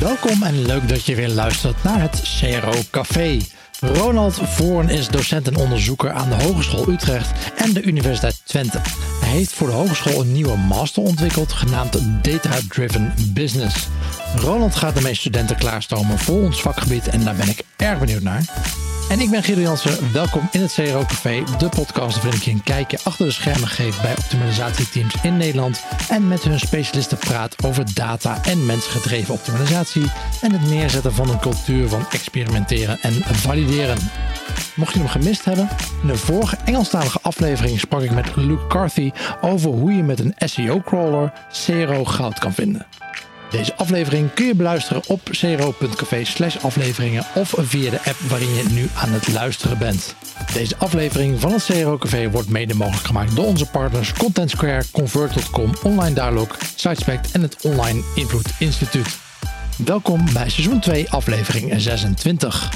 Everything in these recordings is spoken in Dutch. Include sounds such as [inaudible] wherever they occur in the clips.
Welkom en leuk dat je weer luistert naar het CRO Café. Ronald Voorn is docent en onderzoeker aan de Hogeschool Utrecht en de Universiteit Twente. Hij heeft voor de hogeschool een nieuwe master ontwikkeld genaamd Data Driven Business. Ronald gaat ermee studenten klaarstomen voor ons vakgebied en daar ben ik erg benieuwd naar. En ik ben Guido Jansen. Welkom in het CRO Café, de podcast waarin ik je een kijkje achter de schermen geef bij optimalisatieteams in Nederland en met hun specialisten praat over data en mensgedreven optimalisatie en het neerzetten van een cultuur van experimenteren en valideren. Mocht je hem gemist hebben, in de vorige Engelstalige aflevering sprak ik met Luke Carthy over hoe je met een SEO-crawler CRO goud kan vinden. Deze aflevering kun je beluisteren op cro.café slash afleveringen of via de app waarin je nu aan het luisteren bent. Deze aflevering van het CRO Café wordt mede mogelijk gemaakt door onze partners Content Square, Convert.com, Online Dialog, Sitespect en het Online Invloed Instituut. Welkom bij seizoen 2, aflevering 26.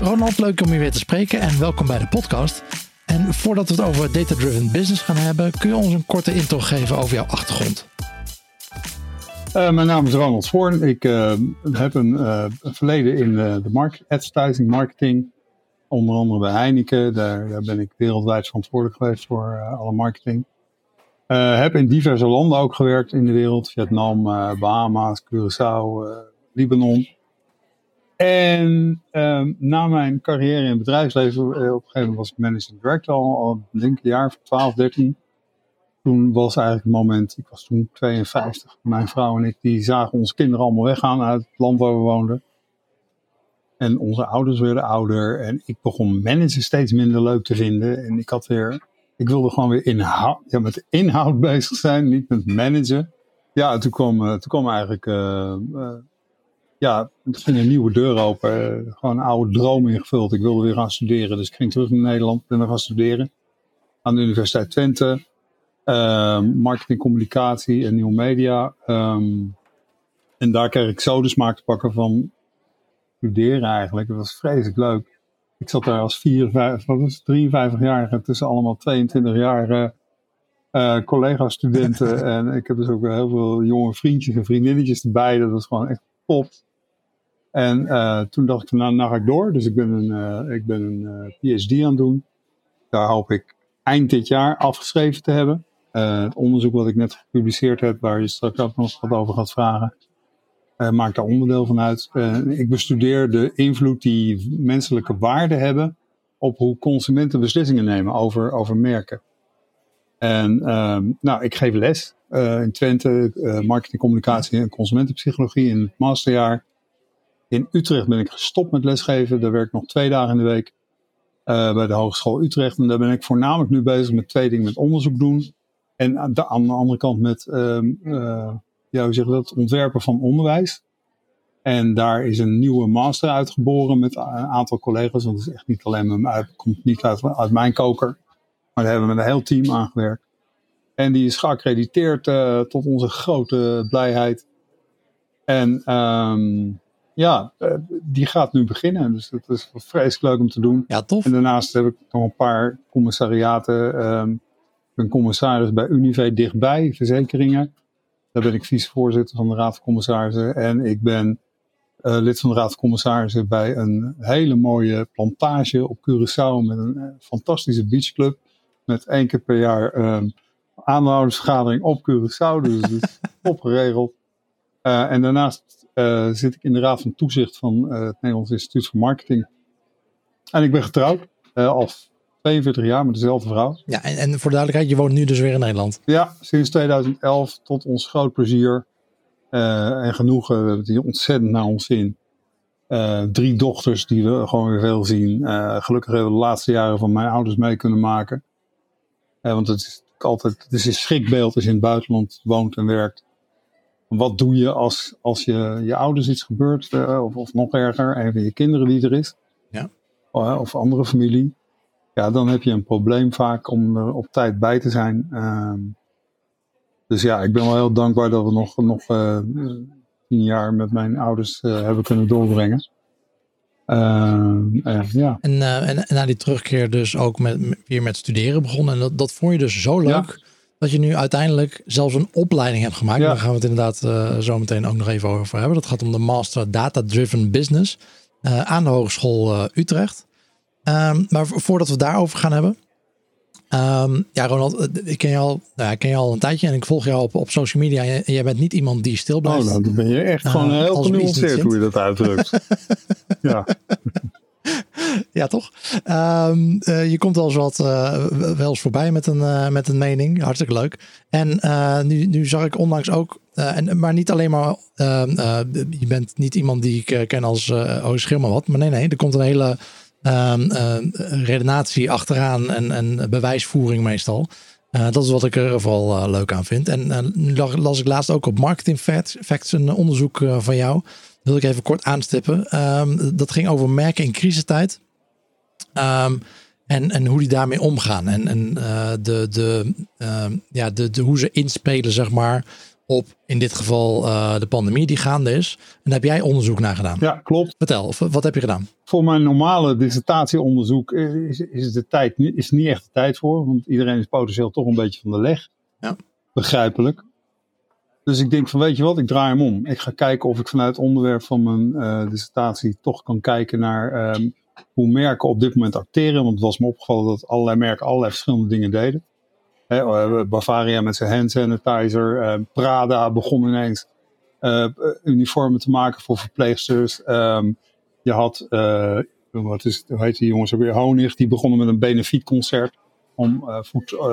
Ronald, leuk om je weer te spreken en welkom bij de podcast. En voordat we het over data-driven business gaan hebben, kun je ons een korte intro geven over jouw achtergrond. Uh, mijn naam is Ronald Voorn. Ik uh, heb een, uh, verleden in de market, advertising, marketing. Onder andere bij Heineken. Daar, daar ben ik wereldwijd verantwoordelijk geweest voor alle marketing. heb in diverse landen ook gewerkt in de wereld. Vietnam, Bahama's, Curaçao, Libanon. En ehm, na mijn carrière in het bedrijfsleven, op een gegeven moment was ik managing director al, al denk ik een jaar of 12, 13 toen was eigenlijk het moment, ik was toen 52, mijn vrouw en ik, die zagen onze kinderen allemaal weggaan uit het land waar we woonden. En onze ouders werden ouder en ik begon managen steeds minder leuk te vinden. En ik had weer, ik wilde gewoon weer inhoud, ja, met inhoud [laughs] bezig zijn, niet met managen. Ja, toen kwam, eh, toen kwam eigenlijk, uh, uh, ja, ging een nieuwe deur open. gewoon een oude droom ingevuld. Ik wilde weer gaan studeren, dus ik ging terug naar Nederland, ben gaan studeren. Aan de Universiteit Twente. Ehm, marketing, communicatie en nieuwe media. Ehm, en daar kreeg ik zo de smaak te pakken van studeren eigenlijk. Dat was vreselijk leuk. Ik zat daar als 53-jarige tussen allemaal 22-jarige uh, collega-studenten. [laughs] en ik heb dus ook heel veel jonge vriendjes en vriendinnetjes erbij. Dat was gewoon echt top. En uh, toen dacht ik, nou, nou ga ik door. Dus ik ben een, uh, ik ben een PhD aan het doen. Daar hoop ik eind dit jaar afgeschreven te hebben. Het onderzoek wat ik net gepubliceerd heb, waar je straks ook nog wat over gaat vragen, uh, maakt daar onderdeel van uit. Uh, ik bestudeer de invloed die menselijke waarden hebben op hoe consumenten beslissingen nemen over, over merken. En ehm, nou, ik geef les in Twente, marketing, communicatie en consumentenpsychologie in het masterjaar. In Utrecht ben ik gestopt met lesgeven. Daar werk ik nog twee dagen in de week bij de Hogeschool Utrecht. En daar ben ik voornamelijk nu bezig met twee dingen: met onderzoek doen en aan de, aan de andere kant met um, uh, ja, hoe zeg dat, het ontwerpen van onderwijs. En daar is een nieuwe master uitgeboren met een aantal collega's. Want het is echt niet alleen uit, komt niet uit, uit mijn koker. Maar daar hebben we met een heel team aan gewerkt. En die is geaccrediteerd uh, tot onze grote blijheid. En um, ja, uh, die gaat nu beginnen. Dus dat is vreselijk leuk om te doen. Ja, tof. En daarnaast heb ik nog een paar commissariaten. Um, ben commissaris bij Unive dichtbij, verzekeringen. Daar ben ik vicevoorzitter van de Raad van Commissarissen. En ik ben uh, lid van de Raad van Commissarissen bij een hele mooie plantage op Curaçao. Met een uh, fantastische beachclub. Met één keer per jaar um, aandeelhoudersvergadering op Curaçao. Dus dat is [laughs] opgeregeld. Uh, en daarnaast zit ik in de Raad van Toezicht van het Nederlands Instituut voor Marketing. En ik ben getrouwd. als 42 jaar met dezelfde vrouw. Ja, en, en voor de duidelijkheid, je woont nu dus weer in Nederland. Ja, sinds 2011 tot ons groot plezier uh, en genoegen. We hebben het hier ontzettend naar ons zin. Uh, drie dochters die we gewoon weer veel zien. Uh, gelukkig hebben we de laatste jaren van mijn ouders mee kunnen maken. want het is altijd het is een schrikbeeld als je in het buitenland woont en werkt. Wat doe je als, als je, je ouders iets gebeurt, of, of nog erger, een van je kinderen die er is. Ja. Of andere familie ja, dan heb je een probleem vaak om er op tijd bij te zijn. Uh, dus ja, ik ben wel heel dankbaar dat we nog, nog uh, tien jaar met mijn ouders uh, hebben kunnen doorbrengen. Ehm, ja. en, eh, en, en, na die terugkeer dus ook met, weer met studeren begonnen. En dat, dat vond je dus zo leuk dat je nu uiteindelijk zelfs een opleiding hebt gemaakt. Daar gaan we het inderdaad zo meteen ook nog even over hebben. Dat gaat om de Master Data Driven Business aan de Hogeschool Utrecht. Um, maar voordat we daarover gaan hebben. Um, ja, Ronald, ik ken, je al, nou, ik ken je al een tijdje en ik volg jou op, op social media. En jij bent niet iemand die stil blijft. Oh, nou, dan ben je echt uh, gewoon heel genuanceerd hoe je dat uitdrukt. [laughs] ja. [laughs] ja, toch? Um, uh, je komt wel eens wat uh, wel eens voorbij met een, uh, met een mening. Hartstikke leuk. En nu, nu zag ik onlangs ook, en, maar niet alleen maar, je bent niet iemand die ik ken als oh, schil maar wat. Maar nee, nee, er komt een hele um, redenatie achteraan en, bewijsvoering meestal. Uh, dat is wat ik er vooral uh, leuk aan vind. En uh, nu las ik laatst ook op Marketing Facts, een onderzoek van jou. Dat wil ik even kort aanstippen. Um, dat ging over merken in crisistijd. En, en hoe die daarmee omgaan. En, en de, de, ja, de, de, hoe ze inspelen, zeg maar, op in dit geval uh, de pandemie die gaande is. En daar heb jij onderzoek naar gedaan. Ja, klopt. Vertel, wat heb je gedaan? Voor mijn normale dissertatieonderzoek is, is de tijd is niet echt de tijd voor. Want iedereen is potentieel toch een beetje van de leg. Ja. Begrijpelijk. Dus ik denk van weet je wat, ik draai hem om. Ik ga kijken of ik vanuit het onderwerp van mijn uh, dissertatie toch kan kijken naar um, hoe merken op dit moment acteren. Want het was me opgevallen dat allerlei merken allerlei verschillende dingen deden. He, Bavaria met zijn hand sanitizer. Uh, Prada begon ineens uh, uniformen te maken voor verpleegsters. Um, je had, uh, wat is, hoe heet die jongens ook weer, Honig. Die begonnen met een benefietconcert om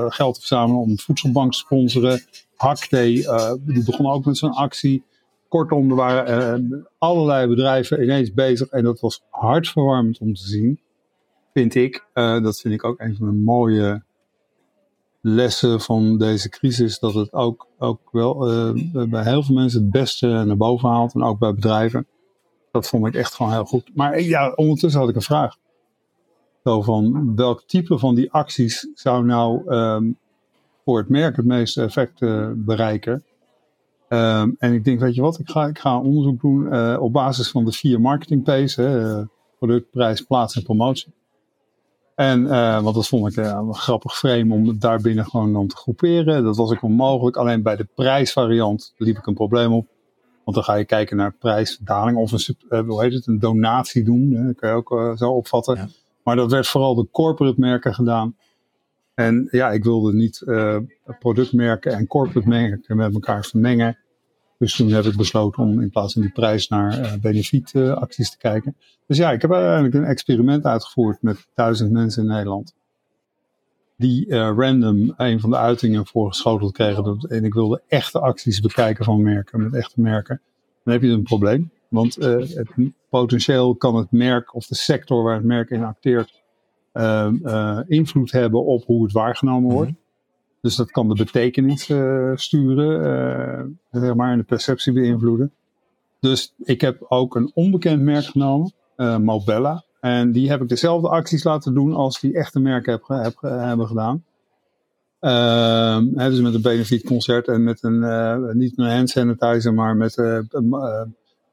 geld te verzamelen om voedselbank te sponsoren. Hakday, die begon ook met zo'n actie. Kortom, er waren allerlei bedrijven ineens bezig. En dat was hartverwarmend om te zien, vind ik. dat vind ik ook een van de mooie lessen van deze crisis dat het ook, ook wel uh, bij heel veel mensen het beste naar boven haalt. En ook bij bedrijven. Dat vond ik echt gewoon heel goed. Maar ja, ondertussen had ik een vraag. Zo van welk type van die acties zou nou um, voor het merk het meeste effect uh, bereiken? Um, en ik denk, weet je wat, ik ga, ik ga onderzoek doen op basis van de vier marketing P's. Hè, product, prijs, plaats en promotie. En, uh, want dat vond ik uh, een grappig frame om daarbinnen gewoon dan te groeperen. Dat was ook onmogelijk. Alleen bij de prijsvariant liep ik een probleem op. Want dan ga je kijken naar prijsdaling of een, uh, hoe heet het, een donatie doen. Dat kan je ook zo opvatten. Ja. Maar dat werd vooral de corporate merken gedaan. En ja, ik wilde niet productmerken en corporate merken met elkaar vermengen. Dus toen heb ik besloten om in plaats van die prijs naar uh, benefietacties te kijken. Dus ja, ik heb eigenlijk een experiment uitgevoerd met duizend mensen in Nederland. Die uh, random een van de uitingen voorgeschoteld kregen. En ik wilde echte acties bekijken van merken, met echte merken. Dan heb je een probleem. Want het, potentieel kan het merk of de sector waar het merk in acteert invloed hebben op hoe het waargenomen wordt. -hmm. Dus dat kan de betekenis uh, sturen, uh, zeg maar, en de perceptie beïnvloeden. Dus ik heb ook een onbekend merk genomen, uh, Mobella. En die heb ik dezelfde acties laten doen als die echte merken heb, heb, hebben gedaan. Uh, hè, dus met een benefietconcert en met een, niet een hand sanitizer, maar met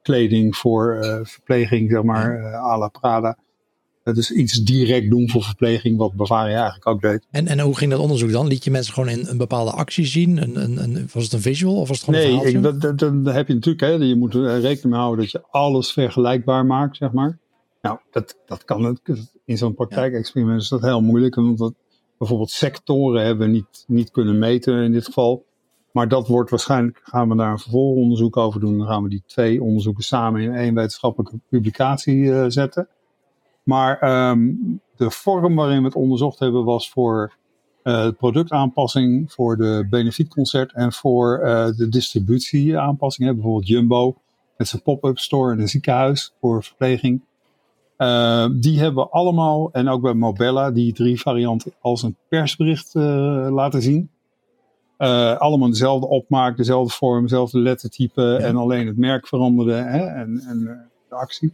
kleding voor verpleging, zeg maar, à la Prada. Dus iets direct doen voor verpleging, wat Bavaria eigenlijk ook deed. En, en hoe ging dat onderzoek dan? Liet je mensen gewoon in een bepaalde actie zien? Een, een, een was het een visual of was het gewoon nee, een? Nee, dat, dat, dat, heb je natuurlijk. Hè. Je moet er rekening mee houden dat je alles vergelijkbaar maakt, zeg maar. Nou, dat, dat kan in zo'n praktijkexperiment is dat heel moeilijk. Want dat, bijvoorbeeld sectoren hebben we niet, niet kunnen meten in dit geval. Maar dat wordt waarschijnlijk, gaan we daar een vervolgonderzoek over doen. Dan gaan we die twee onderzoeken samen in één wetenschappelijke publicatie uh, zetten. Maar um, de vorm waarin we het onderzocht hebben was voor uh, productaanpassing, voor de benefietconcert en voor uh, de distributieaanpassing. Bijvoorbeeld Jumbo met zijn pop-up store in een ziekenhuis voor verpleging. Uh, die hebben we allemaal, en ook bij Mobella, die drie varianten als een persbericht laten zien. allemaal dezelfde opmaak, dezelfde vorm, dezelfde lettertype ja. en alleen het merk veranderde hè, en, en de actie.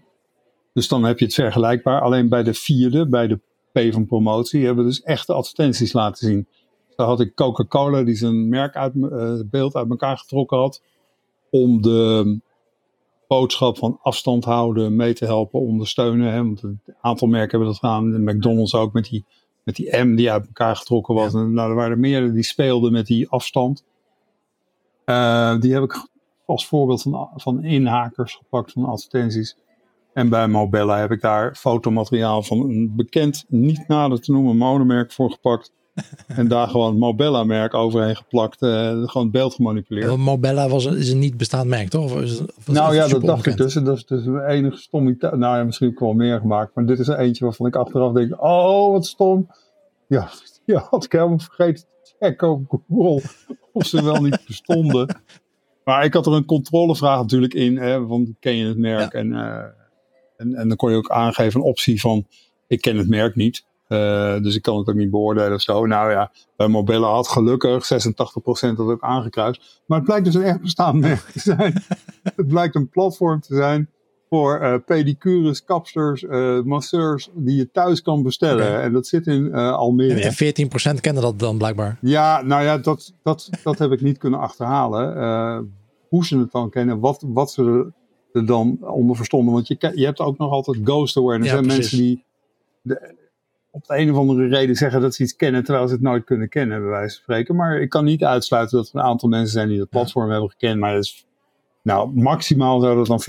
Dus dan heb je het vergelijkbaar. Alleen bij de vierde, bij de P van promotie, hebben we dus echte advertenties laten zien. Daar had ik Coca-Cola, die zijn merk uit, uh, beeld uit elkaar getrokken had. Om de boodschap van afstand houden mee te helpen ondersteunen. Hè? Want een aantal merken hebben dat gedaan. De McDonald's ook met die met die M die uit elkaar getrokken was. En, nou, er waren er meerdere die speelden met die afstand. Eh, die heb ik als voorbeeld van, van inhakers gepakt van advertenties. En bij Mobella heb ik daar fotomateriaal van een bekend, niet nader te noemen monomerk voor gepakt. [laughs] en daar gewoon het Mobella-merk overheen geplakt. Uh, gewoon het beeld gemanipuleerd. Mobella was een, is een niet bestaand merk, toch? Of is het, of nou ja, dat dacht ik dus. Dat is dus de enige stommiteit. Nou ja, misschien heb ik wel meer gemaakt. Maar dit is er eentje waarvan ik achteraf denk: oh, wat stom. Ja, [laughs] ja had ik helemaal vergeten te checken op Google [laughs] of ze wel niet bestonden. Maar ik had er een controlevraag natuurlijk in. Hè, van ken je het merk? En, uh, en, en dan kon je ook aangeven een optie van: ik ken het merk niet. Uh, dus ik kan het ook niet beoordelen of zo. Nou ja, bij Mobella had gelukkig 86% dat ook aangekruist. Maar het blijkt dus een echt bestaand [laughs] merk te zijn. het blijkt een platform te zijn voor uh, pedicures, kapsters, uh, masseurs die je thuis kan bestellen. Okay. En dat zit in Almere. En 14% kennen dat dan blijkbaar? Ja, nou ja, dat, dat, dat heb ik niet kunnen achterhalen. hoe ze het dan kennen, wat, wat ze er dan onder verstonden. Want je, je hebt ook nog altijd ghost awareness. Ja, mensen die... De, op de een of andere reden zeggen dat ze iets kennen terwijl ze het nooit kunnen kennen, bij wijze van spreken. Maar ik kan niet uitsluiten dat er een aantal mensen zijn die het platform hebben gekend. Maar dat is, nou, maximaal zou dat dan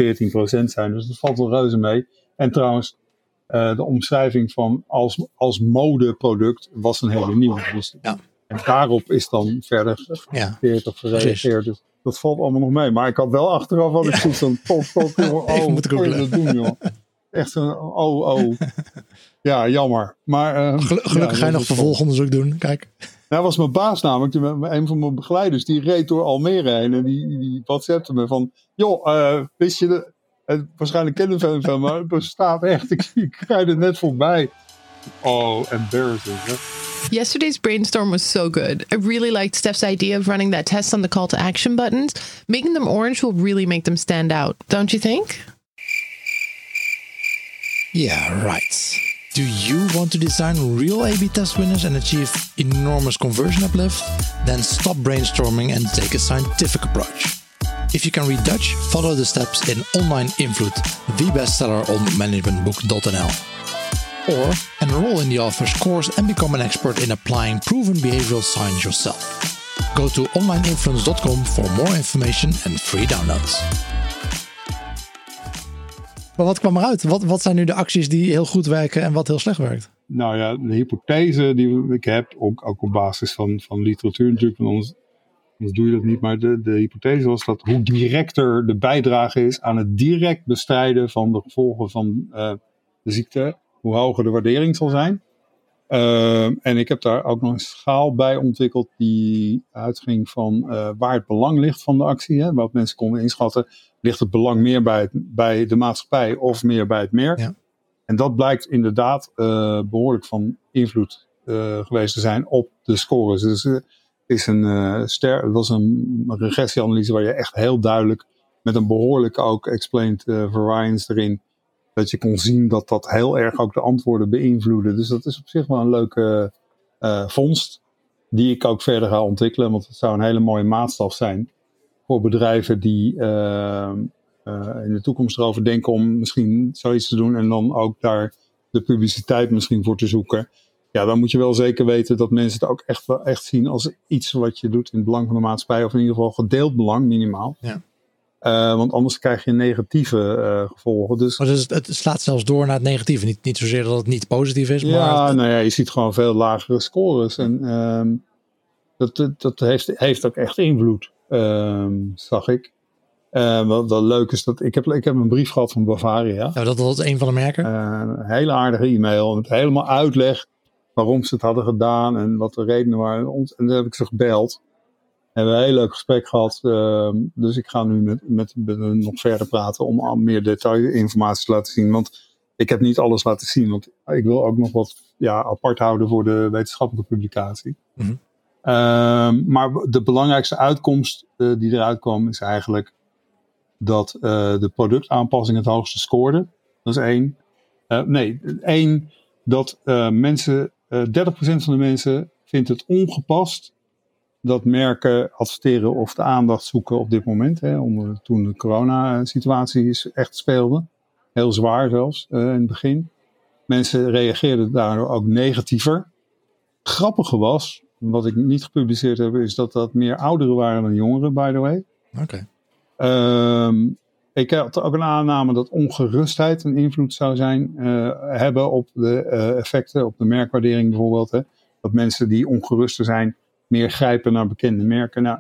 14% zijn. Dus dat valt wel reuze mee. En trouwens, uh, de omschrijving van als, als modeproduct was een hele nieuwe. Dus, ja. En daarop is dan verder gereageerd of gereageerd. Dus dat valt allemaal nog mee. Maar ik had wel achteraf wat ik zoiets van, top, top, [laughs] oh, oh, moet ik dat doen, joh. Echt een oh, oh. [laughs] Ja, jammer. Maar, uh, gelukkig ga je nog vervolgonderzoek doen. Kijk. Nou, was mijn baas namelijk, een van mijn begeleiders, die reed door Almere heen. En die, die WhatsAppte me van, joh, uh, wist je, de, uh, waarschijnlijk kennen we hem maar het bestaat echt. [laughs] Ik, ik rijd er net voorbij. Oh, embarrassing. Hè? Yesterday's brainstorm was so good. I really liked Steph's idea of running that test on the call to action buttons. Making them orange will really make them stand out, don't you think? Yeah, right. Do you want to design real A B test winners and achieve enormous conversion uplift? Then stop brainstorming and take a scientific approach. If you can read Dutch, follow the steps in Online Invloed, the bestseller on managementbook.nl. Or enroll in the author's course and become an expert in applying proven behavioral science yourself. Go to onlineinfluence.com for more information and free downloads. Maar wat kwam eruit? Wat, wat zijn nu de acties die heel goed werken en wat heel slecht werkt? Nou ja, de hypothese die ik heb, ook, ook op basis van, van literatuur natuurlijk, van ons, anders doe je dat niet, maar de, de hypothese was dat hoe directer de bijdrage is aan het direct bestrijden van de gevolgen van uh, de ziekte, hoe hoger de waardering zal zijn. Uh, en ik heb daar ook nog een schaal bij ontwikkeld die uitging van uh, waar het belang ligt van de actie. Hè, wat mensen konden inschatten ligt het belang meer bij, het, bij de maatschappij of meer bij het merk. Ja. En dat blijkt inderdaad uh, behoorlijk van invloed uh, geweest te zijn op de scores. Dus uh, is een, ster, dat was een regressieanalyse waar je echt heel duidelijk met een behoorlijk ook explained variance erin, dat je kon zien dat dat heel erg ook de antwoorden beïnvloedde. Dus dat is op zich wel een leuke vondst, die ik ook verder ga ontwikkelen, want het zou een hele mooie maatstaf zijn voor bedrijven die uh, uh, in de toekomst erover denken om misschien zoiets te doen en dan ook daar de publiciteit misschien voor te zoeken. Ja, dan moet je wel zeker weten dat mensen het ook echt, echt zien als iets wat je doet in het belang van de maatschappij, of in ieder geval gedeeld belang minimaal. Ja. Uh, want anders krijg je negatieve uh, gevolgen. Dus, dus het slaat zelfs door naar het negatieve. Niet, niet zozeer dat het niet positief is. Ja, maar nou ja, je ziet gewoon veel lagere scores. En uh, dat, dat heeft, heeft ook echt invloed. Um, zag ik. Uh, wat, wat leuk is dat ik heb, ik heb een brief gehad van Bavaria. Ja, dat was een van de merken. Een hele aardige e-mail met helemaal uitleg waarom ze het hadden gedaan en wat de redenen waren. En dan heb ik ze gebeld. Hebben we een heel leuk gesprek gehad. Uh, dus ik ga nu met, met, met nog verder praten om meer detailinformatie te laten zien. Want ik heb niet alles laten zien. Want ik wil ook nog wat ja, apart houden voor de wetenschappelijke publicatie. Mm -hmm. Uh, maar de belangrijkste uitkomst uh, die eruit kwam is eigenlijk dat uh, de productaanpassing het hoogste scoorde. Dat is één. Eh, nee, één, dat mensen, 30% van de mensen vindt het ongepast dat merken adverteren of de aandacht zoeken op dit moment. Hè, toen de coronasituatie echt speelde. Heel zwaar zelfs in het begin. Mensen reageerden daardoor ook negatiever Grappige was, wat ik niet gepubliceerd heb, is dat dat meer ouderen waren dan jongeren, by the way. Oké. Ehm, ik had ook een aanname dat ongerustheid een invloed zou zijn, eh, hebben op de eh, effecten, op de merkwaardering bijvoorbeeld. Hè. Dat mensen die ongeruster zijn, meer grijpen naar bekende merken. Nou,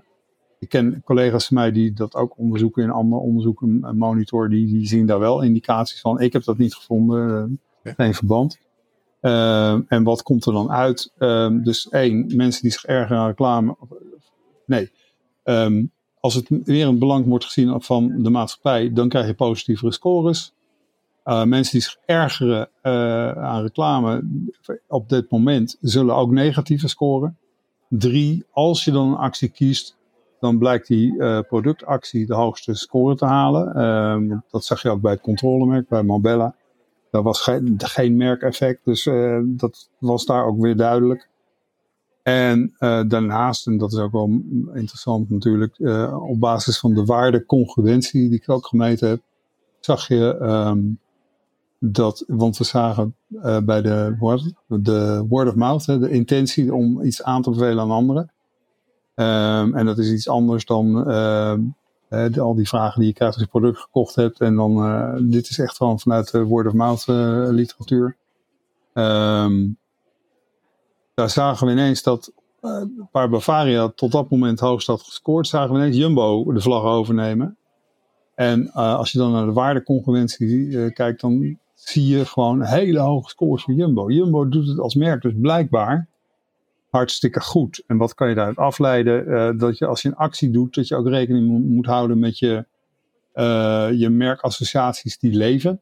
ik ken collega's van mij die dat ook onderzoeken in andere onderzoeken, een monitor, die, die zien daar wel indicaties van. Ik heb dat niet gevonden, uh, geen verband. Uh, en wat komt er dan uit? Um, dus één, mensen die zich erger aan reclame. Nee. Um, als het weer een belang wordt gezien van de maatschappij, dan krijg je positievere scores. Uh, mensen die zich ergeren aan reclame op dit moment zullen ook negatieve scoren. Drie, als je dan een actie kiest, dan blijkt die uh, productactie de hoogste score te halen. Uh, dat zag je ook bij het controlemerk, bij Mobella. Daar was geen, geen merkeffect, dus uh, dat was daar ook weer duidelijk. En daarnaast, en dat is ook wel interessant natuurlijk, op basis van de waarde congruentie die ik ook gemeten heb, zag je um, dat, want we zagen bij de, de word of mouth, hè, de intentie om iets aan te bevelen aan anderen. Um, en dat is iets anders dan de, al die vragen die je krijgt als je product gekocht hebt. En dan, uh, dit is echt gewoon vanuit de word-of-mouth uh, literatuur. Um, daar zagen we ineens dat waar Bavaria tot dat moment hoogst had gescoord, zagen we ineens Jumbo de vlag overnemen. En als je dan naar de waardecongruentie kijkt, dan zie je gewoon hele hoge scores voor Jumbo. Jumbo doet het als merk dus blijkbaar hartstikke goed. En wat kan je daaruit afleiden? Uh, dat je als je een actie doet, dat je ook rekening moet houden met je, uh, je merkassociaties die leven.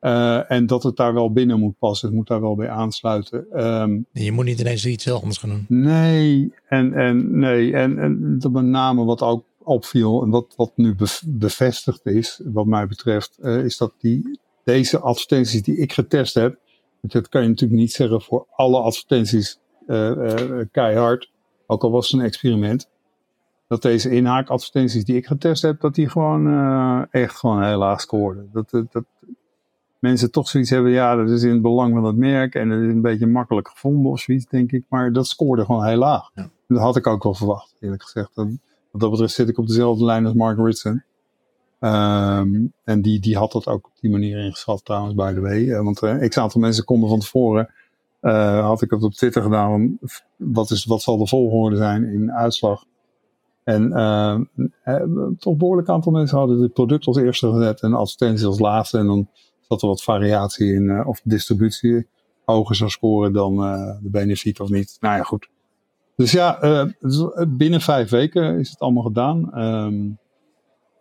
Uh, en dat het daar wel binnen moet passen. Het moet daar wel bij aansluiten. Um, je moet niet ineens iets heel anders gaan doen. Nee, en, en, nee. en, en dat met name wat ook opviel en wat, wat nu bevestigd is, wat mij betreft, is dat die, deze advertenties die ik getest heb, dat kan je natuurlijk niet zeggen voor alle advertenties uh, keihard, ook al was het een experiment, dat deze inhaakadvertenties die ik getest heb, dat die gewoon uh, echt gewoon heel laag scoorden. Dat, dat, dat, mensen toch zoiets hebben, ja, dat is in het belang van het merk en dat is een beetje makkelijk gevonden of zoiets, denk ik. Maar dat scoorde gewoon heel laag. Ja. Dat had ik ook wel verwacht, eerlijk gezegd. Dat, wat dat betreft zit ik op dezelfde lijn als Mark Ritson. Um, en die, die had dat ook op die manier ingeschat trouwens, by the way. Uh, want uh, x aantal mensen konden van tevoren uh, had ik het op Twitter gedaan. Wat, is, wat zal de volgorde zijn in uitslag? En uh, toch behoorlijk aantal mensen hadden het product als eerste gezet en advertentie als laatste. En dan zat er wat variatie in of distributie hoger zou scoren dan de benefiet of niet. Nou ja, goed. Dus ja, binnen vijf weken is het allemaal gedaan. Ik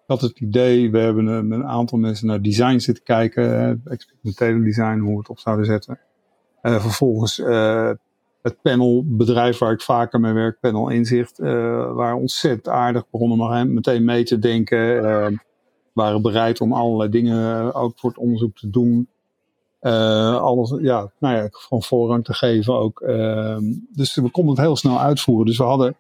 had het idee, we hebben een aantal mensen naar design zitten kijken, experimentele design, hoe we het op zouden zetten. Uh, vervolgens uh, het panelbedrijf waar ik vaker mee werk, Panel Inzicht, uh, waren ontzettend aardig, begonnen maar meteen mee te denken. waren bereid om allerlei dingen ook voor het onderzoek te doen. alles, ja, nou ja, gewoon voorrang te geven ook. Ehm, dus we konden het heel snel uitvoeren. Dus we hadden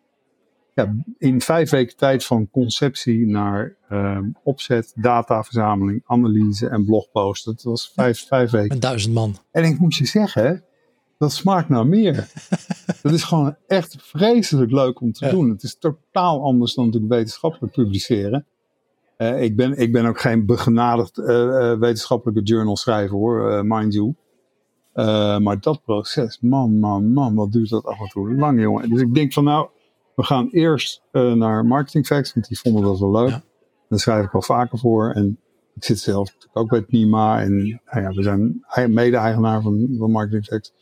ja, in vijf weken tijd van conceptie naar um, opzet, dataverzameling, analyse en blogpost. Dat was vijf, vijf weken. Een duizend man. En ik moet je zeggen, dat smaakt naar meer. [laughs] dat is gewoon echt vreselijk leuk om te ja. doen. Het is totaal anders dan natuurlijk wetenschappelijk publiceren. Uh, ik, ben, ik ben ook geen begenadigd uh, uh, wetenschappelijke journal schrijver hoor, mind you. maar dat proces, man, man, man, wat duurt dat af en toe lang, jongen. Dus ik denk van nou, we gaan eerst uh, naar Marketing Facts, want die vonden dat wel leuk. Ja. Daar schrijf ik wel vaker voor. En ik zit zelf ook bij het NIMA. En nou ja, we zijn mede-eigenaar van, van Marketing Facts.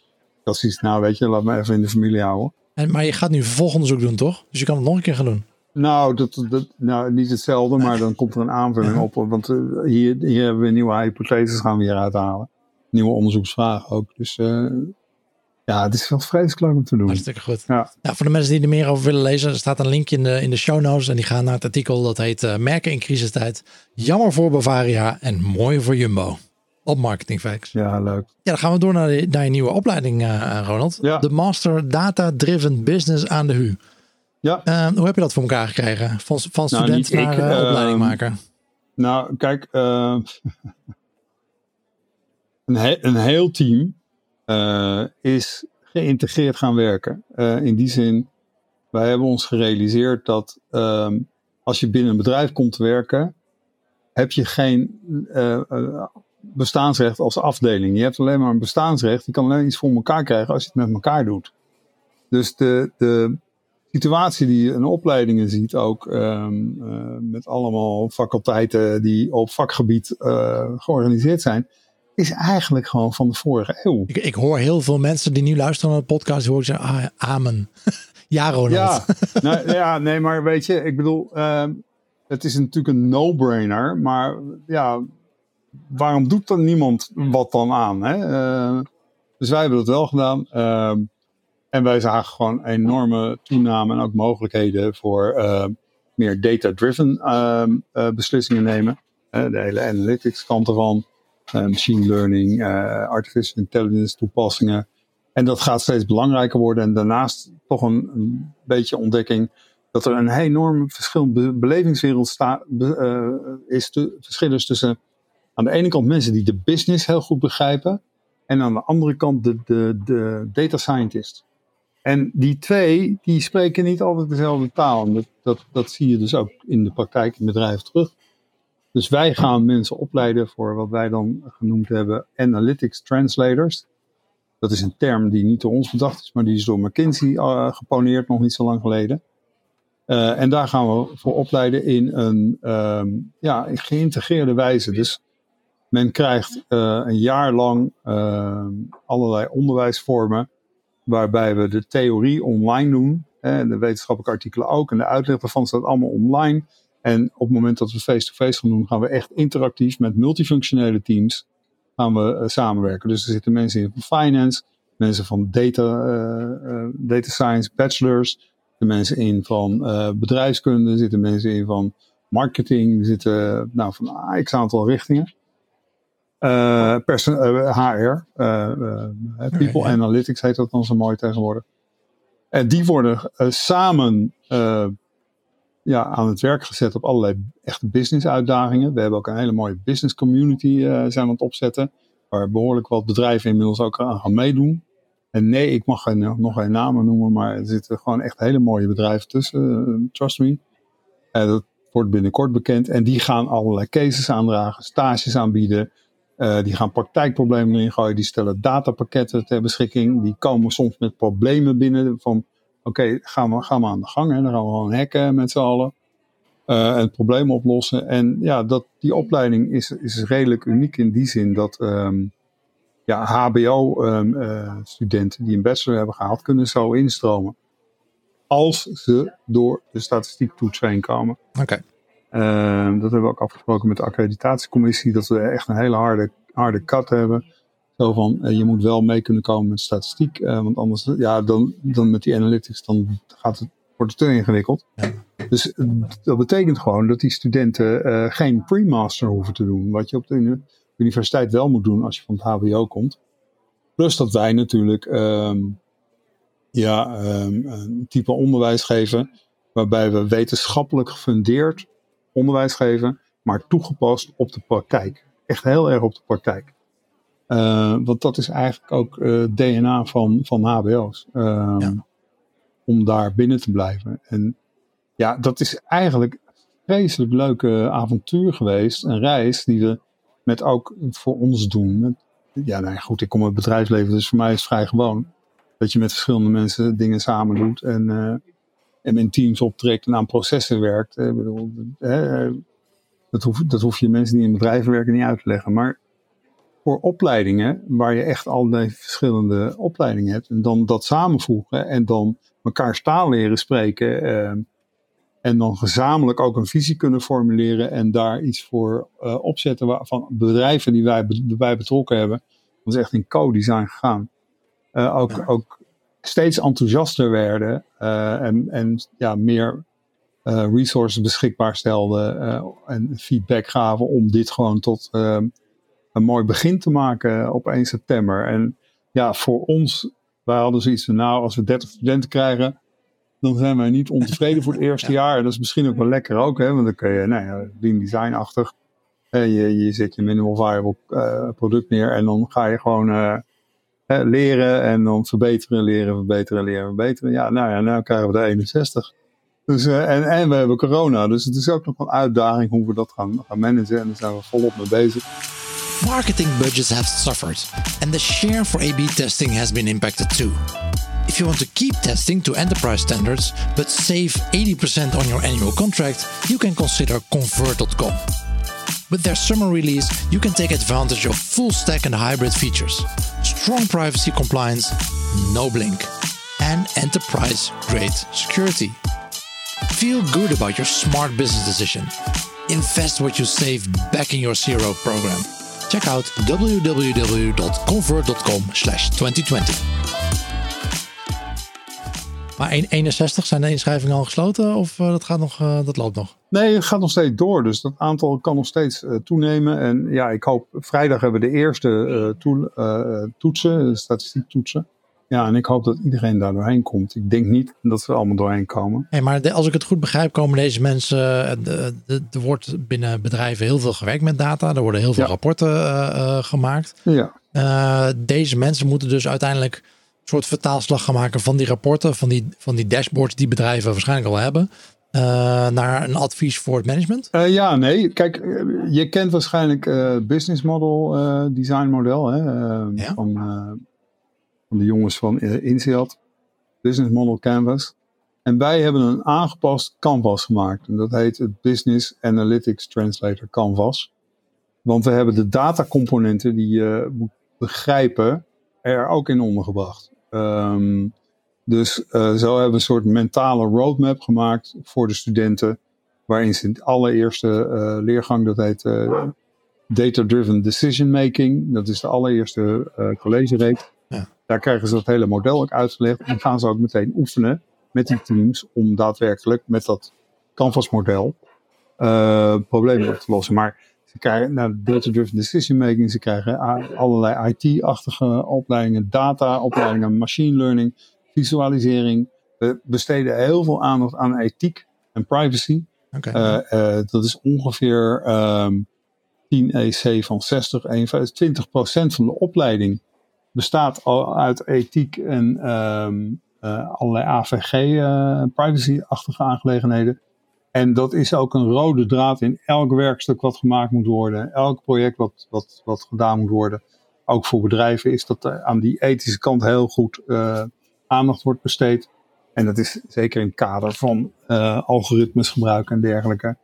Dat is iets, nou weet je, laat me even in de familie houden. En, maar je gaat nu vervolgonderzoek doen, toch? Dus je kan het nog een keer gaan doen. Nou, dat, dat, nou niet hetzelfde, maar dan komt er een aanvulling op. Want uh, hier, hier hebben we nieuwe hypotheses gaan we hier uithalen. Nieuwe onderzoeksvragen ook. Dus uh, ja, het is wel vreselijk leuk om te doen. Hartstikke goed. Ja. ja. voor de mensen die er meer over willen lezen, er staat een linkje in de, in de show notes. En die gaan naar het artikel dat heet uh, Merken in crisistijd. Jammer voor Bavaria en mooi voor Jumbo. Op Marketing Facts. Ja, leuk. Ja, dan gaan we door naar, de, naar je nieuwe opleiding, uh, Ronald. Ja. De Master Data Driven Business aan de HU. Ja. Uh, hoe heb je dat voor elkaar gekregen? Van, van nou, student nou, naar ik, opleidingmaker? Nou, kijk. [laughs] een, he een heel team uh, is geïntegreerd gaan werken. in die zin, wij hebben ons gerealiseerd dat ehm, als je binnen een bedrijf komt te werken, heb je geen bestaansrecht als afdeling. Je hebt alleen maar een bestaansrecht. Je kan alleen iets voor elkaar krijgen als je het met elkaar doet. Dus de, de situatie die je in opleidingen ziet, ook uh, met allemaal faculteiten die op vakgebied georganiseerd zijn, is eigenlijk gewoon van de vorige eeuw. Ik, ik hoor heel veel mensen die nu luisteren naar de podcast, hoor zeggen, ah, amen. [laughs] ja, Ronald. Ja, [laughs] nou, ja, nee, maar weet je, ik bedoel, uh, het is natuurlijk een no-brainer, maar ja, waarom doet dan niemand wat dan aan? Hè? Uh, dus wij hebben dat wel gedaan. Uh, en wij zagen gewoon enorme toename en ook mogelijkheden voor uh, meer data-driven ehm, beslissingen nemen. de hele analytics kant ervan, machine learning, artificial intelligence toepassingen. En dat gaat steeds belangrijker worden. En daarnaast toch een, een beetje ontdekking dat er een enorm verschillende belevingswereld sta, is. Verschil tussen aan de ene kant mensen die de business heel goed begrijpen. En aan de andere kant de, de, de data scientist. En die twee, die spreken niet altijd dezelfde taal. Dat, dat, dat zie je dus ook in de praktijk in bedrijven terug. Dus wij gaan mensen opleiden voor wat wij dan genoemd hebben analytics translators. Dat is een term die niet door ons bedacht is, maar die is door McKinsey uh, geponeerd nog niet zo lang geleden. Uh, en daar gaan we voor opleiden in een um, ja, geïntegreerde wijze. Dus men krijgt uh, een jaar lang uh, allerlei onderwijsvormen, waarbij we de theorie online doen. Hè, de wetenschappelijke artikelen ook. En de uitleg daarvan staat allemaal online. En op het moment dat we face-to-face gaan doen, gaan we echt interactief met multifunctionele teams gaan we uh, samenwerken. Dus er zitten mensen in van finance, mensen van data, data science, bachelors, er mensen in van bedrijfskunde, er zitten mensen in van marketing, er zitten nou, van een x aantal richtingen. Uh, HR, uh, People Analytics heet dat dan zo mooi tegenwoordig. En die worden samen ja, aan het werk gezet op allerlei echte business uitdagingen. We hebben ook een hele mooie business community zijn aan het opzetten. Waar behoorlijk wat bedrijven inmiddels ook aan gaan meedoen. En nee, ik mag geen, nog geen namen noemen, maar er zitten gewoon echt hele mooie bedrijven tussen. trust me. dat wordt binnenkort bekend. En die gaan allerlei cases aandragen, stages aanbieden. Uh, die gaan praktijkproblemen erin gooien. Die stellen datapakketten ter beschikking. Die komen soms met problemen binnen. Van oké, gaan, we, gaan we aan de gang. Hè? Dan gaan we gewoon hacken met z'n allen. Uh, en het probleem oplossen. En ja, dat, die opleiding is, is redelijk uniek in die zin dat um, ja, HBO-studenten um, uh, die een bachelor hebben gehaald, kunnen zo instromen. Als ze door de statistiektoets heen komen. Oké. Okay. Uh, dat hebben we ook afgesproken met de accreditatiecommissie, dat we echt een hele harde, harde cut hebben. Zo van, uh, je moet wel mee kunnen komen met statistiek, uh, want anders, ja, dan, dan met die analytics, dan gaat het, wordt het te ingewikkeld. Ja. Dus dat betekent gewoon dat die studenten uh, geen pre-master hoeven te doen, wat je op de universiteit wel moet doen als je van het HBO komt. Plus dat wij natuurlijk um, ja, um, een type onderwijs geven waarbij we wetenschappelijk gefundeerd onderwijs geven, maar toegepast op de praktijk. Echt heel erg op de praktijk. Uh, want dat is eigenlijk ook uh, eh, DNA van, van HBO's. Um, ja. Om daar binnen te blijven. En ja, dat is eigenlijk een vreselijk leuke avontuur geweest. Een reis die we met ook voor ons doen. Met, ja, nou goed, ik kom uit het bedrijfsleven, dus voor mij is het vrij gewoon. Dat je met verschillende mensen dingen samen doet. En uh, en in teams optrekt en aan processen werkt. Ik bedoel, dat, hoef, dat hoef je mensen die in bedrijven werken niet uit te leggen. Maar voor opleidingen, waar je echt allerlei verschillende opleidingen hebt, en dan dat samenvoegen en dan elkaar taal leren spreken. Eh, en dan gezamenlijk ook een visie kunnen formuleren en daar iets voor uh, opzetten van bedrijven die wij bij betrokken hebben. Dat is echt in co-design gegaan. Uh, ook, ja. ook steeds enthousiaster werden en, en ja, meer resources beschikbaar stelden en feedback gaven om dit gewoon tot een mooi begin te maken op 1 september. En ja, voor ons, wij hadden zoiets van nou, als we 30 studenten krijgen, dan zijn wij niet ontevreden voor het [laughs] eerste jaar. Dat is misschien ook wel lekker ook, hè, want dan kun je, nou ja, lean design-achtig. Je, je zet je minimal viable product neer en dan ga je gewoon Hè, leren en dan verbeteren, leren, verbeteren, leren, verbeteren. Ja, nou ja, nou krijgen we de 61. Dus, uh, en, en we hebben corona, dus het is ook nog een uitdaging hoe we dat gaan, gaan managen. En daar zijn we volop mee bezig. Marketing budgets have suffered, and the share for A-B testing has been impacted too. If you want to keep testing to enterprise standards, but save 80% on your annual contract, you can consider Convert.com. With their summer release, you can take advantage of full stack and hybrid features, strong privacy compliance, no blink, and enterprise grade security. Feel good about your smart business decision. Invest what you save back in your CRO program. Check out www.convert.com slash 2020. Maar 61 zijn de inschrijvingen al gesloten of uh, dat, gaat nog, uh, dat loopt nog? Nee, het gaat nog steeds door. Dus dat aantal kan nog steeds uh, toenemen. En ja, ik hoop, vrijdag hebben we de eerste to toetsen, statistiek toetsen. Ja, en ik hoop dat iedereen daar doorheen komt. Ik denk niet dat ze allemaal doorheen komen. Hey, maar de, als ik het goed begrijp, komen deze mensen. Er wordt binnen bedrijven heel veel gewerkt met data. Er worden heel veel ja. rapporten uh, gemaakt. Ja. Uh, deze mensen moeten dus uiteindelijk een soort vertaalslag gaan maken van die rapporten, van die, van die dashboards die bedrijven waarschijnlijk al hebben. Naar een advies voor het management? ja, nee. Kijk, je kent waarschijnlijk business model design model hè, ja. van van de jongens van INSEAD, Business Model Canvas. En wij hebben een aangepast canvas gemaakt. En dat heet het Business Analytics Translator Canvas. Want we hebben de datacomponenten die je moet begrijpen er ook in ondergebracht. Um, dus uh, zo hebben we een soort mentale roadmap gemaakt voor de studenten. Waarin ze in de allereerste uh, leergang, dat heet Data Driven Decision Making. Dat is de allereerste collegereeks. Daar krijgen ze dat hele model ook uitgelegd. En gaan ze ook meteen oefenen met die teams om daadwerkelijk met dat Canvas model uh, problemen op te lossen. Maar ze krijgen naar nou, data-driven decision making, ze krijgen allerlei IT-achtige opleidingen, data-opleidingen, machine learning, visualisering. We besteden heel veel aandacht aan ethiek en privacy. Okay. Uh, uh, dat is ongeveer um, 10 EC van 60, 21, 20% van de opleiding bestaat al uit ethiek en um, uh, allerlei AVG, uh, privacy-achtige aangelegenheden. En dat is ook een rode draad in elk werkstuk wat gemaakt moet worden. Elk project wat, wat, wat gedaan moet worden. Ook voor bedrijven is dat aan die ethische kant heel goed uh, aandacht wordt besteed. En dat is zeker in het kader van algoritmes gebruiken en dergelijke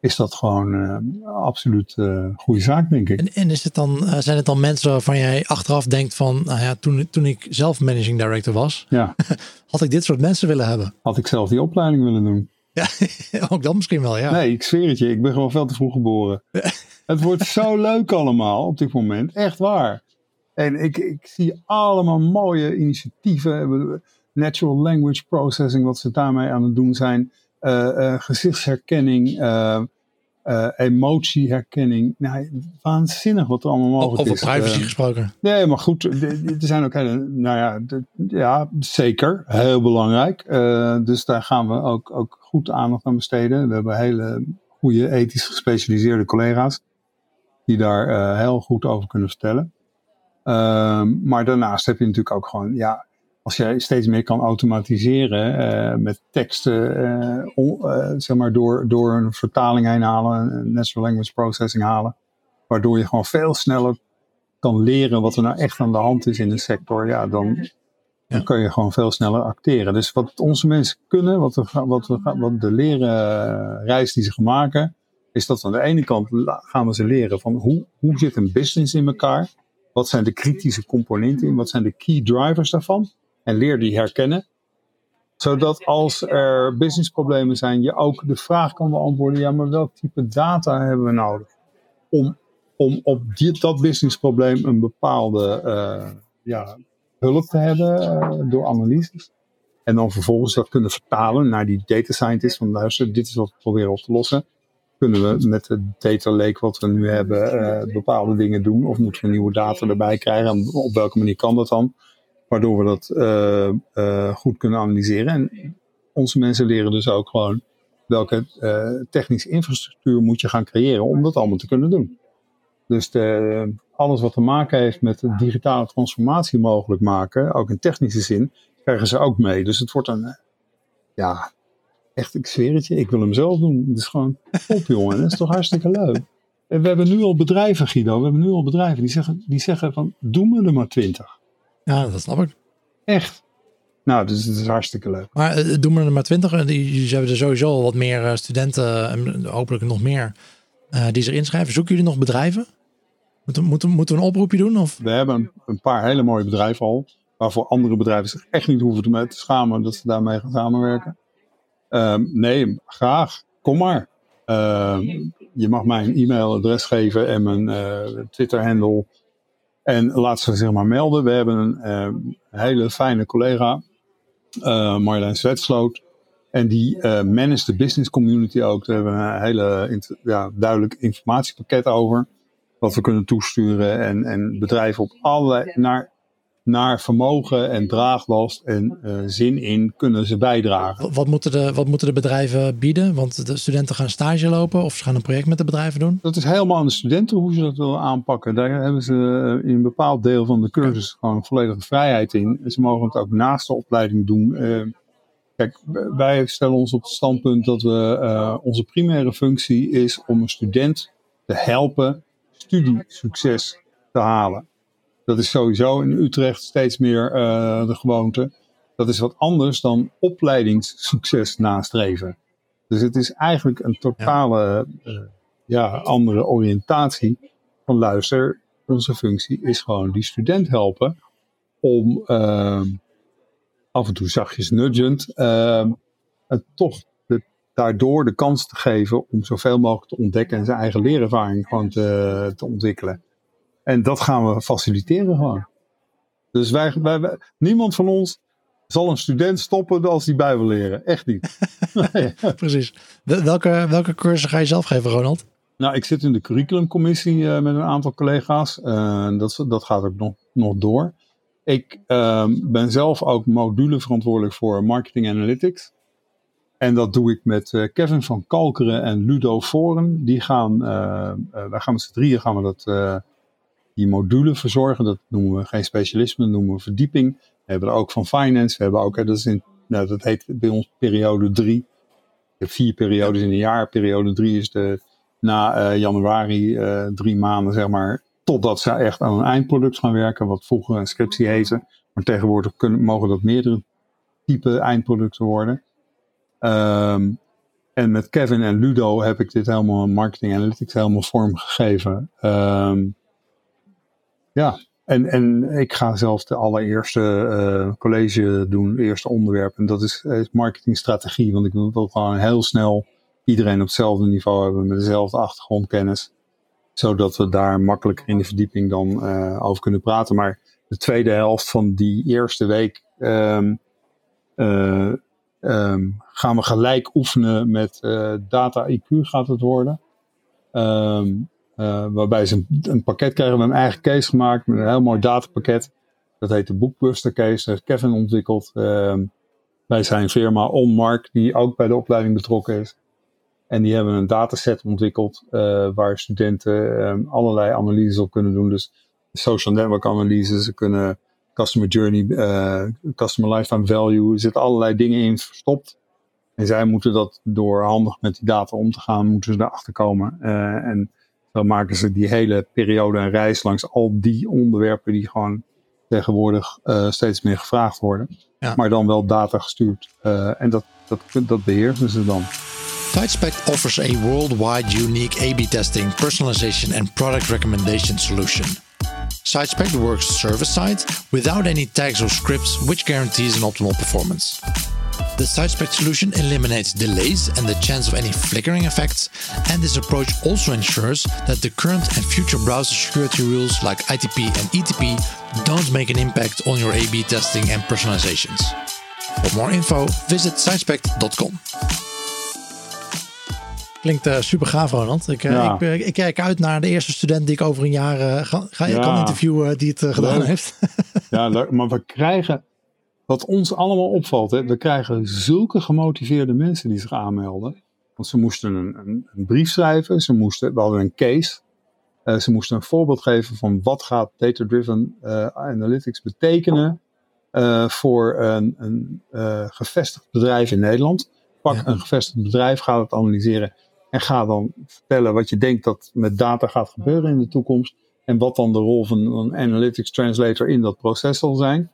is dat gewoon uh, absoluut uh, goede zaak, denk ik. En, en is het dan, uh, zijn het dan mensen waarvan jij achteraf denkt van, nou ja, toen, toen ik zelf managing director was, ja. [laughs] had ik dit soort mensen willen hebben? Had ik zelf die opleiding willen doen? Ja, [laughs] ook dan misschien wel, ja. Nee, ik zweer het je, ik ben gewoon veel te vroeg geboren. [laughs] het wordt zo leuk allemaal op dit moment, echt waar. En ik, ik zie allemaal mooie initiatieven, natural language processing, wat ze daarmee aan het doen zijn gezichtsherkenning, uh, emotieherkenning. Nou, waanzinnig wat er allemaal mogelijk Over is. Over privacy gesproken. Nee, maar goed, er zijn ook hele, nou ja, de, ja zeker, heel belangrijk. dus daar gaan we ook, ook goed aandacht aan besteden. We hebben hele goede ethisch gespecialiseerde collega's die daar heel goed over kunnen vertellen. Ehm, maar daarnaast heb je natuurlijk ook gewoon, ja, als jij steeds meer kan automatiseren uh, met teksten, on, uh, zeg maar door, door een vertaling heen halen, een natural language processing halen, waardoor je gewoon veel sneller kan leren wat er nou echt aan de hand is in de sector, ja, dan, dan kun je gewoon veel sneller acteren. Dus wat onze mensen kunnen, wat, we, wat, we, wat de leren reis die ze gaan maken, is dat aan de ene kant gaan we ze leren van hoe, hoe zit een business in elkaar? Wat zijn de kritische componenten in? Wat zijn de key drivers daarvan? En leer die herkennen. Zodat als er businessproblemen zijn, je ook de vraag kan beantwoorden: ja, maar welk type data hebben we nodig? Om, om op dat businessprobleem een bepaalde uh, ja, hulp te hebben uh, door analyses. En dan vervolgens dat kunnen vertalen naar die data scientist. Van luister, dit is wat we proberen op te lossen. Kunnen we met het data lake wat we nu hebben uh, bepaalde dingen doen? Of moeten we nieuwe data erbij krijgen? En op welke manier kan dat dan? Waardoor we dat uh, uh, goed kunnen analyseren. En onze mensen leren dus ook gewoon welke uh, technische infrastructuur moet je gaan creëren om dat allemaal te kunnen doen. Dus de, alles wat te maken heeft met de digitale transformatie mogelijk maken, ook in technische zin, krijgen ze ook mee. Dus het wordt een, ja, echt, ik zweer ik wil hem zelf doen. Het is gewoon op, jongen. Dat is toch hartstikke leuk. En we hebben nu al bedrijven, Guido, we hebben nu al bedrijven die zeggen, die zeggen van, doe me er maar twintig. Ja, dat snap ik. Echt. Nou, dus het is hartstikke leuk. Maar uh, doen we er maar twintig. Jullie hebben er sowieso al wat meer uh, studenten, en hopelijk nog meer, uh, die zich inschrijven. Zoeken jullie nog bedrijven? Moeten, moeten, moeten we een oproepje doen? Of? We hebben een, een paar hele mooie bedrijven al. Waarvoor andere bedrijven zich echt niet hoeven te, te schamen dat ze daarmee gaan samenwerken. Um, nee, graag. Kom maar. Um, je mag mij een e-mailadres geven en mijn uh, Twitter-handle. En laat ze zich maar melden. We hebben een uh, hele fijne collega, uh, Marjolein Zwetsloot. En die uh, managt de business community ook. Daar hebben we een hele ja, duidelijk informatiepakket over. Wat we kunnen toesturen. En, en bedrijven op allerlei, naar naar vermogen en draaglast en uh, zin in kunnen ze bijdragen. Wat moeten, de, wat moeten de bedrijven bieden? Want de studenten gaan stage lopen of ze gaan een project met de bedrijven doen? Dat is helemaal aan de studenten hoe ze dat willen aanpakken. Daar hebben ze in een bepaald deel van de cursus gewoon volledige vrijheid in. Ze mogen het ook naast de opleiding doen. Uh, kijk, wij stellen ons op het standpunt dat we uh, onze primaire functie is om een student te helpen studiesucces te halen. Dat is sowieso in Utrecht steeds meer uh, de gewoonte. Dat is wat anders dan opleidingssucces nastreven. Dus het is eigenlijk een totale ja. Uh, ja, andere oriëntatie van luister. Onze functie is gewoon die student helpen om uh, af en toe zachtjes nudgend het toch daardoor de kans te geven om zoveel mogelijk te ontdekken en zijn eigen leerervaring gewoon te, te ontwikkelen. En dat gaan we faciliteren gewoon. Dus wij, wij, wij, niemand van ons zal een student stoppen als die bij wil leren. Echt niet. nee. [laughs] Precies. Welke, welke cursus ga je zelf geven, Ronald? Nou, ik zit in de curriculumcommissie uh, met een aantal collega's. Uh, dat, dat gaat ook nog, nog door. Ik uh, ben zelf ook module verantwoordelijk voor marketing analytics. En dat doe ik met uh, Kevin van Kalkeren en Ludo Voren. Die gaan, wij gaan met z'n drieën gaan we dat die module verzorgen. Dat noemen we geen specialisme, dat noemen we verdieping. We hebben er ook van finance. We hebben ook, dat, is nou, dat heet bij ons periode drie. Je hebt vier periodes in een jaar. Periode drie is de, na uh, januari uh, drie maanden, zeg maar, totdat ze echt aan een eindproduct gaan werken, wat vroeger een scriptie heette. Maar tegenwoordig kunnen, mogen dat meerdere type eindproducten worden. Um, en met Kevin en Ludo heb ik dit helemaal marketing analytics helemaal vormgegeven. Um, ja, en, en ik ga zelf de allereerste uh, college doen, eerste onderwerp. En dat is, marketingstrategie. Want ik wil gewoon heel snel iedereen op hetzelfde niveau hebben met dezelfde achtergrondkennis. Zodat we daar makkelijker in de verdieping dan uh, over kunnen praten. Maar de tweede helft van die eerste week um, uh, um, gaan we gelijk oefenen met data IQ gaat het worden. Um, uh, waarbij ze een, een, pakket krijgen. Hebben een eigen case gemaakt met een heel mooi datapakket. Dat heet de Bookbuster Case. Dat heeft Kevin ontwikkeld uh, bij zijn firma OnMark, die ook bij de opleiding betrokken is. En die hebben een dataset ontwikkeld uh, waar studenten um, allerlei analyses op kunnen doen. Dus social network analyses, ze kunnen customer journey, uh, customer lifetime value. Er zitten allerlei dingen in verstopt. En zij moeten dat door handig met die data om te gaan, moeten ze erachter komen. En dan maken ze die hele periode een reis langs al die onderwerpen die gewoon tegenwoordig uh, steeds meer gevraagd worden. Ja. Maar dan wel data gestuurd. Uh, en dat, dat, dat beheersen ze dan. Sidespect offers a worldwide unique A-B testing, personalization and product recommendation solution. Sidespect works server-side without any tags or scripts, which guarantees an optimal performance. The SiteSpec solution eliminates delays and the chance of any flickering effects, and this approach also ensures that the current and future browser security rules like ITP and ETP don't make an impact on your A-B testing and personalizations. For more info, visit sitespect.com. Klinkt uh, super gaaf, Ronald. Ik, uh, ja. ik, ik, kijk uit naar de eerste student die ik over een jaar uh, ga, ga ja. kan interviewen die het gedaan heeft. [laughs] ja, leuk. maar we krijgen wat ons allemaal opvalt, hè, we krijgen zulke gemotiveerde mensen die zich aanmelden. Want ze moesten een, een, een brief schrijven, ze moesten, we hadden een case. Uh, ze moesten een voorbeeld geven van wat gaat data-driven uh, analytics betekenen uh, voor een, een gevestigd bedrijf in Nederland. Pak ja. een gevestigd bedrijf, ga het analyseren en ga dan vertellen wat je denkt dat met data gaat gebeuren in de toekomst. En wat dan de rol van een analytics translator in dat proces zal zijn.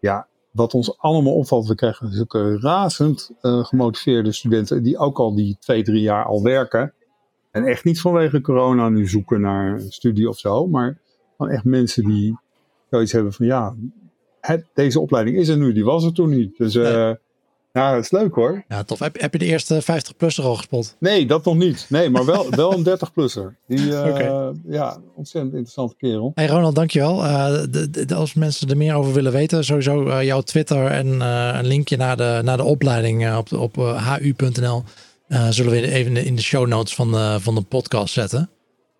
Ja, wat ons allemaal opvalt, we krijgen zulke razend gemotiveerde studenten die ook al die twee, drie jaar al werken. En echt niet vanwege corona nu zoeken naar een studie of zo, maar van echt mensen die zoiets hebben van ja, het, deze opleiding is er nu, die was er toen niet. Dus uh, ja, dat is leuk hoor. Ja, tof. Heb, heb je de eerste 50-plusser al gespot? Nee, dat nog niet. Nee, maar wel, wel een 30-plusser. Die, [laughs] uh, okay. ja, ontzettend interessante kerel. Hey Ronald, dankjewel. Uh, de, de, als mensen er meer over willen weten, sowieso uh, jouw Twitter en een linkje naar de, naar de opleiding op, op hu.nl. Zullen we even in de show notes van de, van de podcast zetten.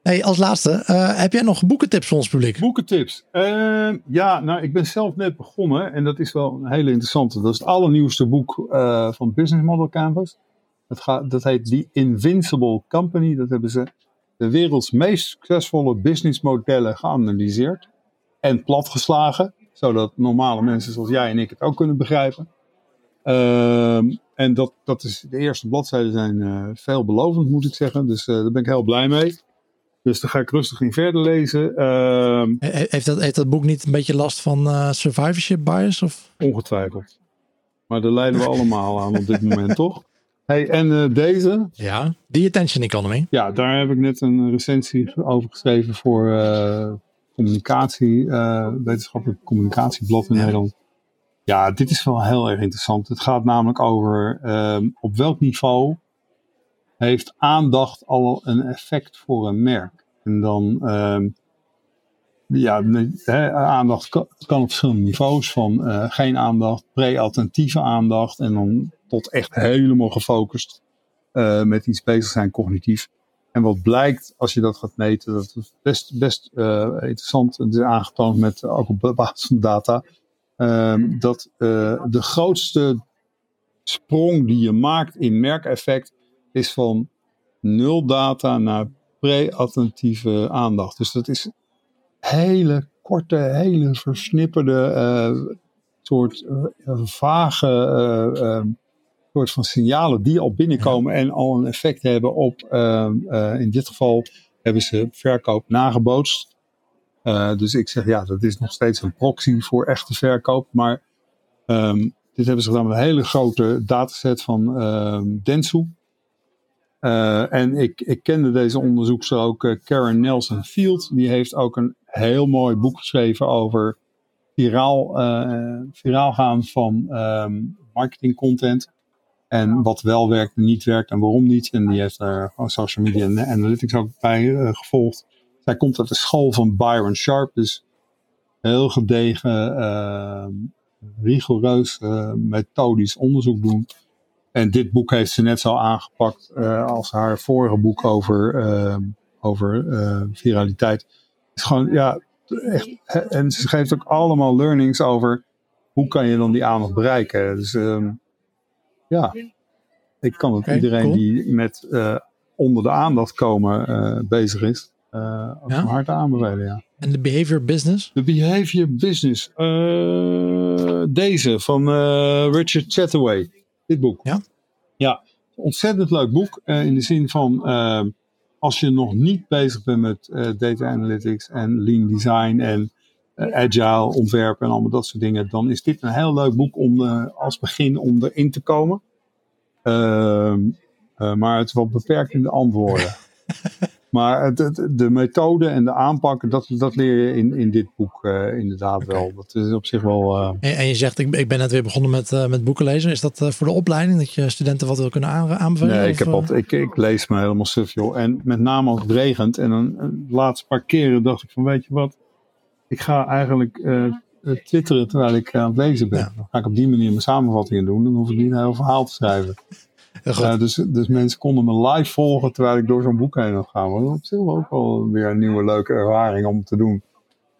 Hey, als laatste, uh, heb jij nog boekentips voor ons publiek? Boekentips? Uh, ja, nou, ik ben zelf net begonnen en dat is wel een hele interessante. Dat is het allernieuwste boek uh, van Business Model Canvas. Dat, gaat, dat heet The Invincible Company. Dat hebben ze de werelds meest succesvolle businessmodellen geanalyseerd en platgeslagen, zodat normale mensen zoals jij en ik het ook kunnen begrijpen. Ehm, en dat, dat is, de eerste bladzijden zijn uh, veelbelovend, moet ik zeggen. Dus daar ben ik heel blij mee. Dus daar ga ik rustig in verder lezen. Uh, heeft, dat, heeft dat boek niet een beetje last van uh, survivorship bias? Of? Ongetwijfeld. Maar daar leiden we [laughs] allemaal aan op dit moment, toch? Hey, en deze? Ja, The Attention Economy. Ja, daar heb ik net een recensie over geschreven voor communicatie, wetenschappelijk communicatieblad in ja. Nederland. Ja, dit is wel heel erg interessant. Het gaat namelijk over um, op welk niveau heeft aandacht al een effect voor een merk. En dan, um, ja, aandacht kan, op verschillende niveaus. Van uh, geen aandacht, pre-attentieve aandacht en dan tot echt helemaal gefocust uh, met iets bezig zijn cognitief. En wat blijkt als je dat gaat meten, dat is best, best uh, interessant. Het is aangetoond met, ook op basis van data Um, dat de grootste sprong die je maakt in merkeffect is van nul data naar pre-attentieve aandacht. Dus dat is hele korte, hele versnipperde, uh, soort uh, vage uh, soort van signalen die al binnenkomen en al een effect hebben op, ehm, in dit geval hebben ze verkoop nagebootst. Dus ik zeg ja, dat is nog steeds een proxy voor echte verkoop. Maar um, dit hebben ze gedaan met een hele grote dataset van um, Dentsu. Uh, en ik, ik kende deze onderzoekster ook, uh, Karen Nelson Field. Die heeft ook een heel mooi boek geschreven over viraal, viraal gaan van um, marketing content. En wat wel werkt en niet werkt en waarom niet. En die heeft daar social media en analytics ook bij gevolgd. Zij komt uit de school van Byron Sharp, dus heel gedegen, uh, rigoureus, methodisch onderzoek doen. En dit boek heeft ze net zo aangepakt uh, als haar vorige boek over, ehm, over viraliteit. Het is gewoon, ja, echt, en ze geeft ook allemaal learnings over hoe kan je dan die aandacht bereiken. Dus um, ja, ik kan het okay, iedereen cool. die met onder de aandacht komen bezig is, uh, ja? hard aanbevelen, ja. En de behavior business? De behavior business. Deze van Richard Chataway. Dit boek. Ja? Ja, ontzettend leuk boek. in de zin van, als je nog niet bezig bent met data analytics en lean design en agile ontwerpen en allemaal dat soort dingen, dan is dit een heel leuk boek om als begin om erin te komen. Ehm, maar het is wel beperkt in de antwoorden. [laughs] Maar het, de methode en de aanpak, dat, dat leer je in, in dit boek uh, inderdaad okay. wel. Dat is op zich wel. Uh... En, en, je zegt, ik, ik ben net weer begonnen met, uh, met boeken lezen. Is dat voor de opleiding dat je studenten wat wil kunnen aan, aanbevelen? Nee, ik, heb altijd, ik, ik lees me helemaal suf, joh. En met name als het regent. En dan de laatste paar keren dacht ik van, weet je wat? Ik ga eigenlijk twitteren terwijl ik aan het lezen ben. Ja. Dan ga ik op die manier mijn samenvattingen doen. Dan hoef ik niet een heel verhaal te schrijven. Ja, dus, dus mensen konden me live volgen terwijl ik door zo'n boek heen had gaan. Dat is op zich ook wel weer een nieuwe leuke ervaring om te doen.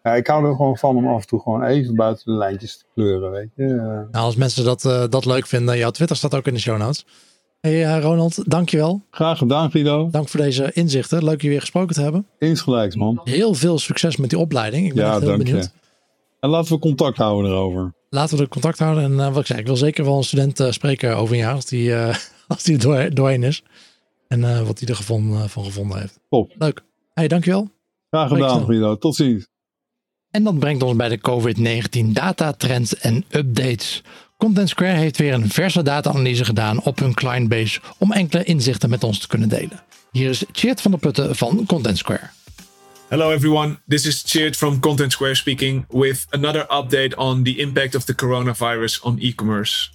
Ja, ik hou er gewoon van om af en toe gewoon even buiten de lijntjes te kleuren, weet je. Nou, als mensen dat, uh, dat leuk vinden, jouw Twitter staat ook in de show notes. Hey Ronald, dankjewel. Graag gedaan, Guido. Dank voor deze inzichten. Leuk je weer gesproken te hebben. Insgelijks, man. Heel veel succes met die opleiding. Ik ben ja, echt heel benieuwd. Je. En laten we contact houden erover. Laten we contact houden. En uh, wat ik zei, ik wil zeker wel een student uh, spreken over een jaar als die, als die er doorheen is. En wat hij er gevonden, van gevonden heeft. Top. Leuk. Hey, dankjewel. Graag gedaan, Guido. Tot ziens. En dat brengt ons bij de COVID-19 data trends en updates. Content Square heeft weer een verse data-analyse gedaan op hun clientbase om enkele inzichten met ons te kunnen delen. Hier is Cheert van der Putten van Content Square. Hello everyone, this is Cheert from Content Square speaking with another update on the impact of the coronavirus on e-commerce.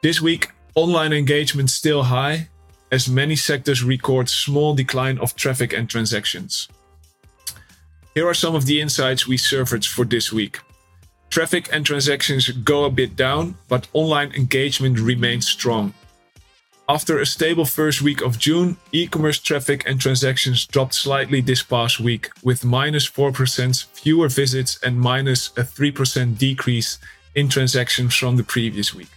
This week, online engagement still high as many sectors record small decline of traffic and transactions. Here are some of the insights we surfaced for this week. Traffic and transactions go a bit down, but online engagement remains strong. After a stable first week of June, e commerce traffic and transactions dropped slightly this past week, with minus 4% fewer visits and minus a 3% decrease in transactions from the previous week.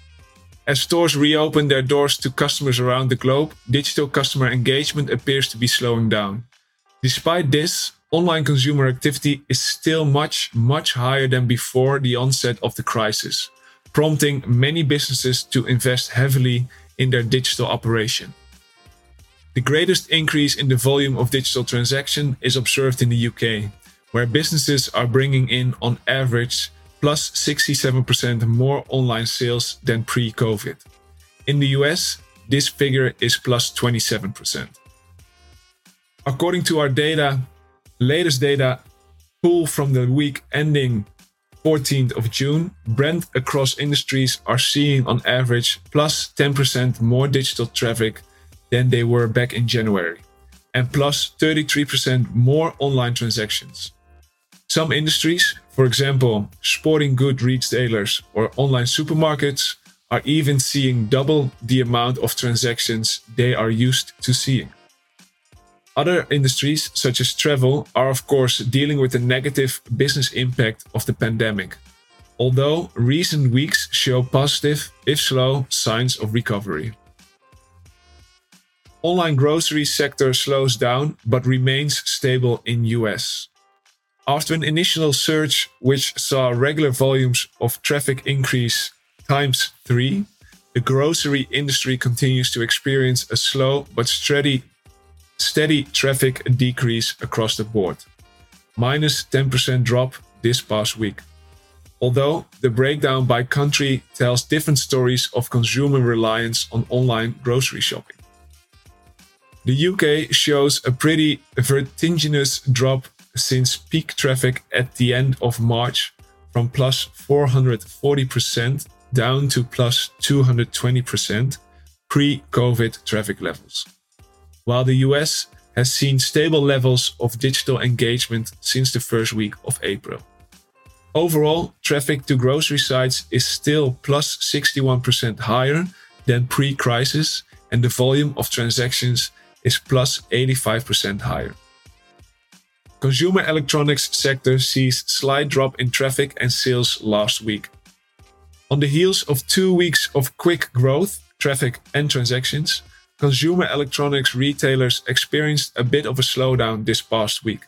As stores reopen their doors to customers around the globe, digital customer engagement appears to be slowing down. Despite this, online consumer activity is still much, much higher than before the onset of the crisis, prompting many businesses to invest heavily in their digital operation. The greatest increase in the volume of digital transaction is observed in the UK, where businesses are bringing in on average plus 67% more online sales than pre-COVID. In the US, this figure is plus 27%. According to our data, latest data pull from the week ending 14th of June, Brand across industries are seeing on average plus 10% more digital traffic than they were back in January, and plus 33% more online transactions. Some industries, for example, sporting good retailers or online supermarkets, are even seeing double the amount of transactions they are used to seeing. Other industries, such as travel, are of course dealing with the negative business impact of the pandemic. Although recent weeks show positive, if slow, signs of recovery. Online grocery sector slows down but remains stable in US. After an initial surge which saw regular volumes of traffic increase times 3, the grocery industry continues to experience a slow but steady steady traffic decrease across the board, minus 10% drop this past week. Although the breakdown by country tells different stories of consumer reliance on online grocery shopping. The UK shows a pretty vertiginous drop since peak traffic at the end of March from plus 440% down to plus 220% pre COVID traffic levels while the US has seen stable levels of digital engagement since the first week of April. Overall, traffic to grocery sites is still plus 61% higher than pre crisis, and the volume of transactions is plus 85% higher. Consumer electronics sector sees slight drop in traffic and sales last week. On the heels of two weeks of quick growth, traffic and transactions, consumer electronics retailers experienced a bit of a slowdown this past week,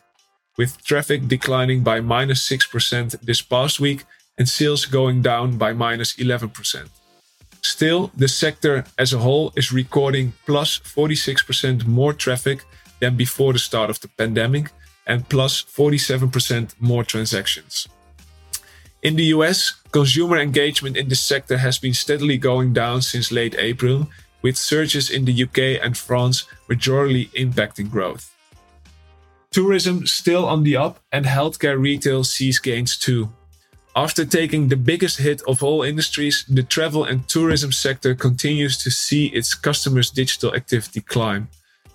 with traffic declining by minus 6% this past week and sales going down by minus 11%. Still, the sector as a whole is recording plus 46% more traffic than before the start of the pandemic and plus 47% more transactions. In the US, consumer engagement in this sector has been steadily going down since late April with surges in the UK and France majorly impacting growth. Tourism still on the up, and healthcare retail sees gains too. After taking the biggest hit of all industries, the travel and tourism sector continues to see its customers' digital activity climb,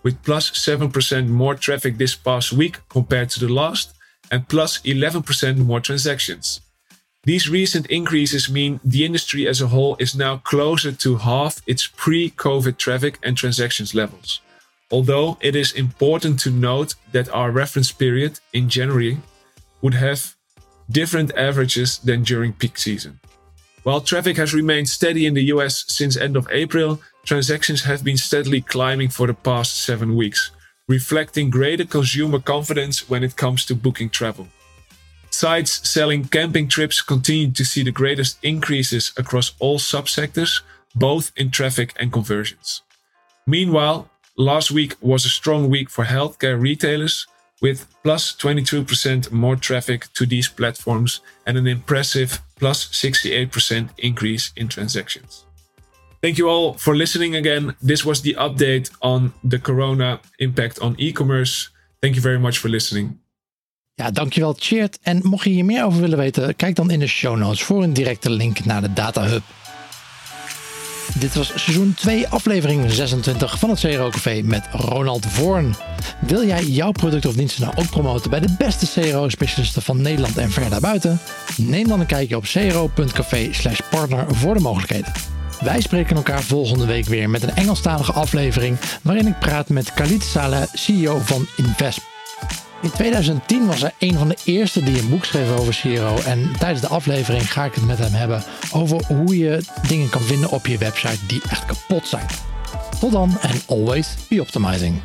with plus 7% more traffic this past week compared to the last, and plus 11% more transactions. These recent increases mean the industry as a whole is now closer to half its pre COVID traffic and transactions levels. Although it is important to note that our reference period in January would have different averages than during peak season. While traffic has remained steady in the US since end of April, transactions have been steadily climbing for the past seven weeks, reflecting greater consumer confidence when it comes to booking travel. Sites selling camping trips continue to see the greatest increases across all subsectors, both in traffic and conversions. Meanwhile, last week was a strong week for healthcare retailers, with plus 22% more traffic to these platforms and an impressive plus 68% increase in transactions. Thank you all for listening again. This was the update on the corona impact on e-commerce. Thank you very much for listening. Ja, dankjewel Cheert. En mocht je hier meer over willen weten, kijk dan in de show notes voor een directe link naar de Data Hub. Dit was seizoen 2, aflevering 26 van het CRO Café met Ronald Voorn. Wil jij jouw product of diensten nou ook promoten bij de beste CRO-specialisten van Nederland en ver daarbuiten? Neem dan een kijkje op cro.café partner voor de mogelijkheden. Wij spreken elkaar volgende week weer met een Engelstalige aflevering waarin ik praat met Khalid Saleh, CEO van Invest. In 2010 was hij een van de eerste die een boek schreef over CRO. En tijdens de aflevering ga ik het met hem hebben over hoe je dingen kan vinden op je website die echt kapot zijn. Tot dan en always be optimizing.